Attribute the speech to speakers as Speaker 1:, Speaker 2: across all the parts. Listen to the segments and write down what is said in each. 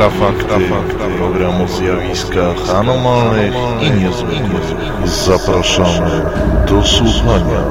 Speaker 1: Infrafakty, program o zjawiskach anomalnych i niezwykłych. Zapraszamy do słuchania.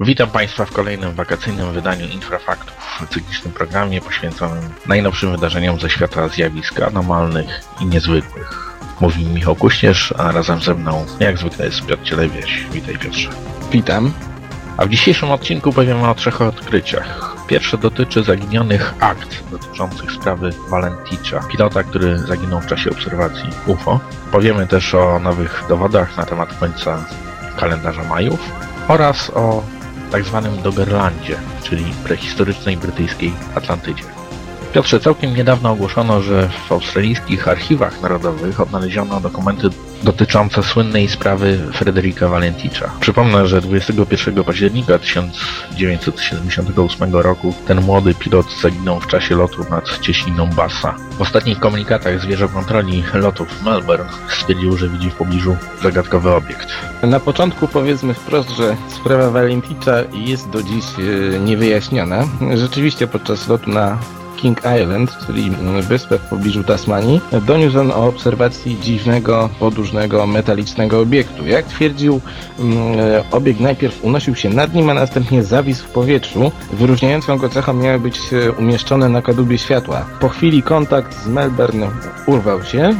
Speaker 2: Witam Państwa w kolejnym wakacyjnym wydaniu Infrafaktów, cyklicznym programie poświęconym najnowszym wydarzeniom ze świata zjawisk anomalnych i niezwykłych. Mówi Michał Kuśnierz, a razem ze mną jak zwykle jest Piotr Cielewieś. Witaj Piotrze.
Speaker 3: Witam.
Speaker 2: A w dzisiejszym odcinku powiemy o trzech odkryciach. Pierwsze dotyczy zaginionych akt dotyczących sprawy Valenticza, pilota, który zaginął w czasie obserwacji UFO. Powiemy też o nowych dowodach na temat końca kalendarza Majów oraz o tak zwanym Doggerlandzie, czyli prehistorycznej brytyjskiej Atlantydzie. Piotrze, całkiem niedawno ogłoszono, że w australijskich archiwach narodowych odnaleziono dokumenty dotyczące słynnej sprawy Frederika Valenticza. Przypomnę, że 21 października 1978 roku ten młody pilot zaginął w czasie lotu nad cieśniną Bassa. W ostatnich komunikatach zwierzę kontroli lotów w Melbourne stwierdził, że widzi w pobliżu zagadkowy obiekt.
Speaker 3: Na początku powiedzmy wprost, że sprawa Valenticza jest do dziś e, niewyjaśniona. Rzeczywiście podczas lotu na King Island, czyli wyspę w pobliżu Tasmanii, doniósł on o obserwacji dziwnego, podłużnego, metalicznego obiektu. Jak twierdził, obiekt najpierw unosił się nad nim, a następnie zawisł w powietrzu. Wyróżniającą go cechą miały być umieszczone na kadłubie światła. Po chwili kontakt z Melbourne urwał się.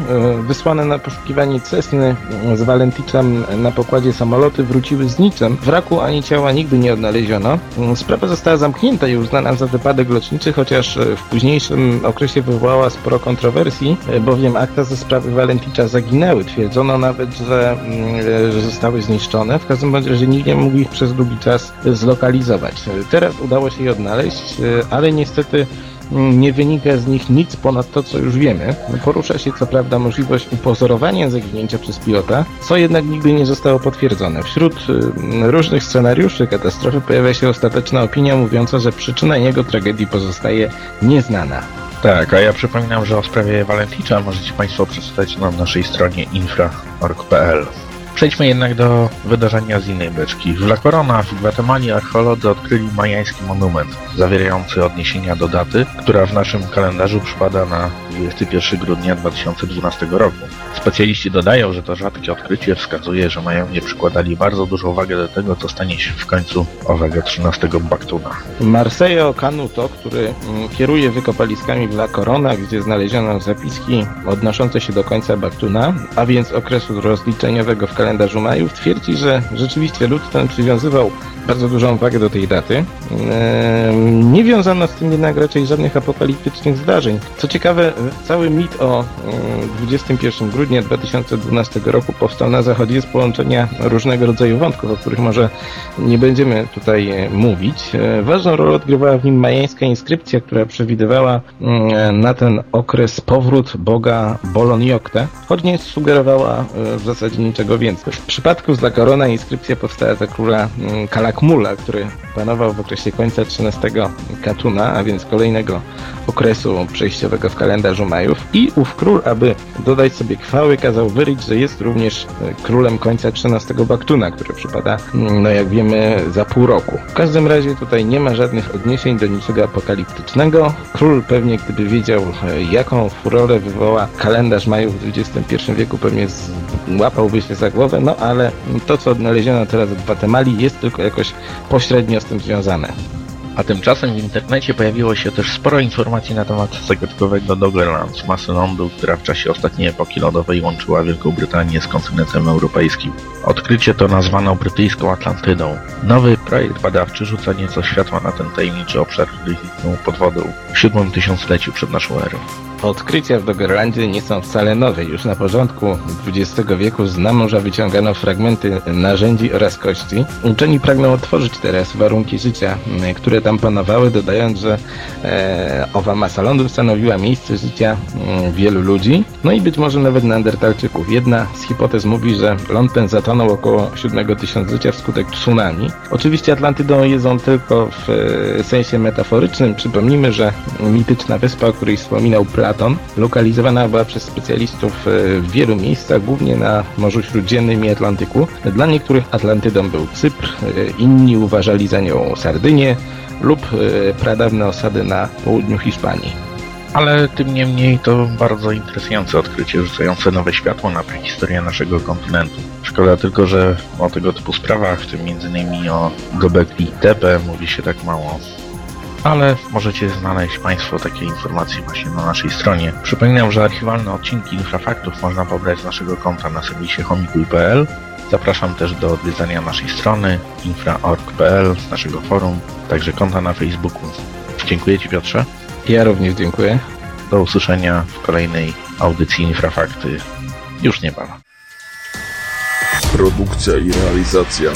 Speaker 3: Wysłane na poszukiwanie Cessny z Valenticzem na pokładzie samoloty wróciły z niczym. Wraku ani ciała nigdy nie odnaleziono. Sprawa została zamknięta i uznana za wypadek lotniczy, chociaż w późniejszym okresie wywołała sporo kontrowersji, bowiem akta ze sprawy Valenticza zaginęły. Twierdzono nawet, że, mm, że zostały zniszczone. W każdym razie nikt nie mógł ich przez długi czas zlokalizować. Teraz udało się je odnaleźć, ale niestety nie wynika z nich nic ponad to, co już wiemy. Porusza się co prawda możliwość upozorowania zaginięcia przez pilota, co jednak nigdy nie zostało potwierdzone. Wśród różnych scenariuszy katastrofy pojawia się ostateczna opinia mówiąca, że przyczyna jego tragedii pozostaje nieznana.
Speaker 2: Tak, a ja przypominam, że o sprawie Valenticza możecie Państwo przeczytać na naszej stronie infra.org.pl. Przejdźmy jednak do wydarzenia z innej beczki. W La Corona w Gwatemali archeolodzy odkryli majański monument, zawierający odniesienia do daty, która w naszym kalendarzu przypada na 21 grudnia 2012 roku. Specjaliści dodają, że to rzadkie odkrycie wskazuje, że Majowie przykładali bardzo dużą wagę do tego, co stanie się w końcu owego 13 Baktuna.
Speaker 3: Marseille Canuto, który mm, kieruje wykopaliskami w La Corona, gdzie znaleziono zapiski odnoszące się do końca Baktuna, a więc okresu rozliczeniowego w kalendarzu Majów, twierdzi, że rzeczywiście lud ten przywiązywał bardzo dużą wagę do tej daty. Nie wiązano z tym jednak raczej żadnych apokaliptycznych zdarzeń. Co ciekawe, cały mit o 21 mm, grudnia 2012 roku powstał na zachodzie z połączenia różnego rodzaju wątków, o których może nie będziemy tutaj e, mówić. E, ważną rolę odgrywała w nim majańska inskrypcja, która przewidywała mm, na ten okres powrót boga Boloniokte, choć nie sugerowała e, w zasadzie niczego więcej. W przypadku z La Corona inskrypcja powstała za króla mm, Kalakmula, który panował w okresie końca XIII Katuna, a więc kolejnego okresu przejściowego w kalendarzu Majów i ów król, aby dodać sobie chwały, kazał wyryć, że jest również e, królem końca XIII Baktuna, który przypada, mm, no jak wiemy, za pół roku. W każdym razie tutaj nie ma żadnych odniesień do niczego apokaliptycznego. Król pewnie, gdyby wiedział, e, jaką furorę wywoła kalendarz Majów w XXI wieku, pewnie łapałby się za głowę, no ale to, co odnaleziono teraz w Gwatemali jest tylko jakoś pośrednio z tym związane.
Speaker 2: A tymczasem w internecie pojawiło się też sporo informacji na temat zagadkowego Doggerland, masy lądu, która w czasie ostatniej epoki lodowej łączyła Wielką Brytanię z kontynentem europejskim. Odkrycie to nazwano brytyjską Atlantydą. Nowy projekt badawczy rzuca nieco światła na ten tajemniczy obszar, który zniknął pod wodą w siódmym tysiącleciu przed naszą erą.
Speaker 3: Odkrycia w Doggerlandzie nie są wcale nowe. Już na początku XX wieku z namorza wyciągano fragmenty narzędzi oraz kości. Uczeni pragną otworzyć teraz warunki życia, które tam panowały, dodając, że e, owa masa lądu stanowiła miejsce życia m, wielu ludzi, no i być może nawet neandertalczyków. Jedna z hipotez mówi, że ląd ten zatonął około 7 tysiąclecia wskutek tsunami. Oczywiście Atlantydą jedzą tylko w e, sensie metaforycznym. Przypomnijmy, że mityczna wyspa, o której wspominał Platon, Platon. Lokalizowana była przez specjalistów e, w wielu miejscach, głównie na Morzu Śródziemnym i Atlantyku. Dla niektórych Atlantydą był Cypr, e, inni uważali za nią Sardynię lub e, pradawne osady na południu Hiszpanii.
Speaker 2: Ale tym niemniej to bardzo interesujące odkrycie, rzucające nowe światło na prehistorię naszego kontynentu. Szkoda tylko, że o tego typu sprawach, w tym m.in. o Gobekli Tepe, mówi się tak mało. Ale możecie znaleźć Państwo takie informacje właśnie na naszej stronie. Przypominam, że archiwalne odcinki Infrafaktów można pobrać z naszego konta na serwisie homikuj.pl. Zapraszam też do odwiedzania naszej strony infra.org.pl, naszego forum, także konta na Facebooku. Dziękuję Ci Piotrze.
Speaker 3: Ja również dziękuję.
Speaker 2: Do usłyszenia w kolejnej audycji Infrafakty już niebawem.
Speaker 4: Produkcja i realizacja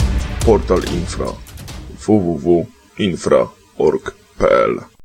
Speaker 4: Portal Infra Pearl.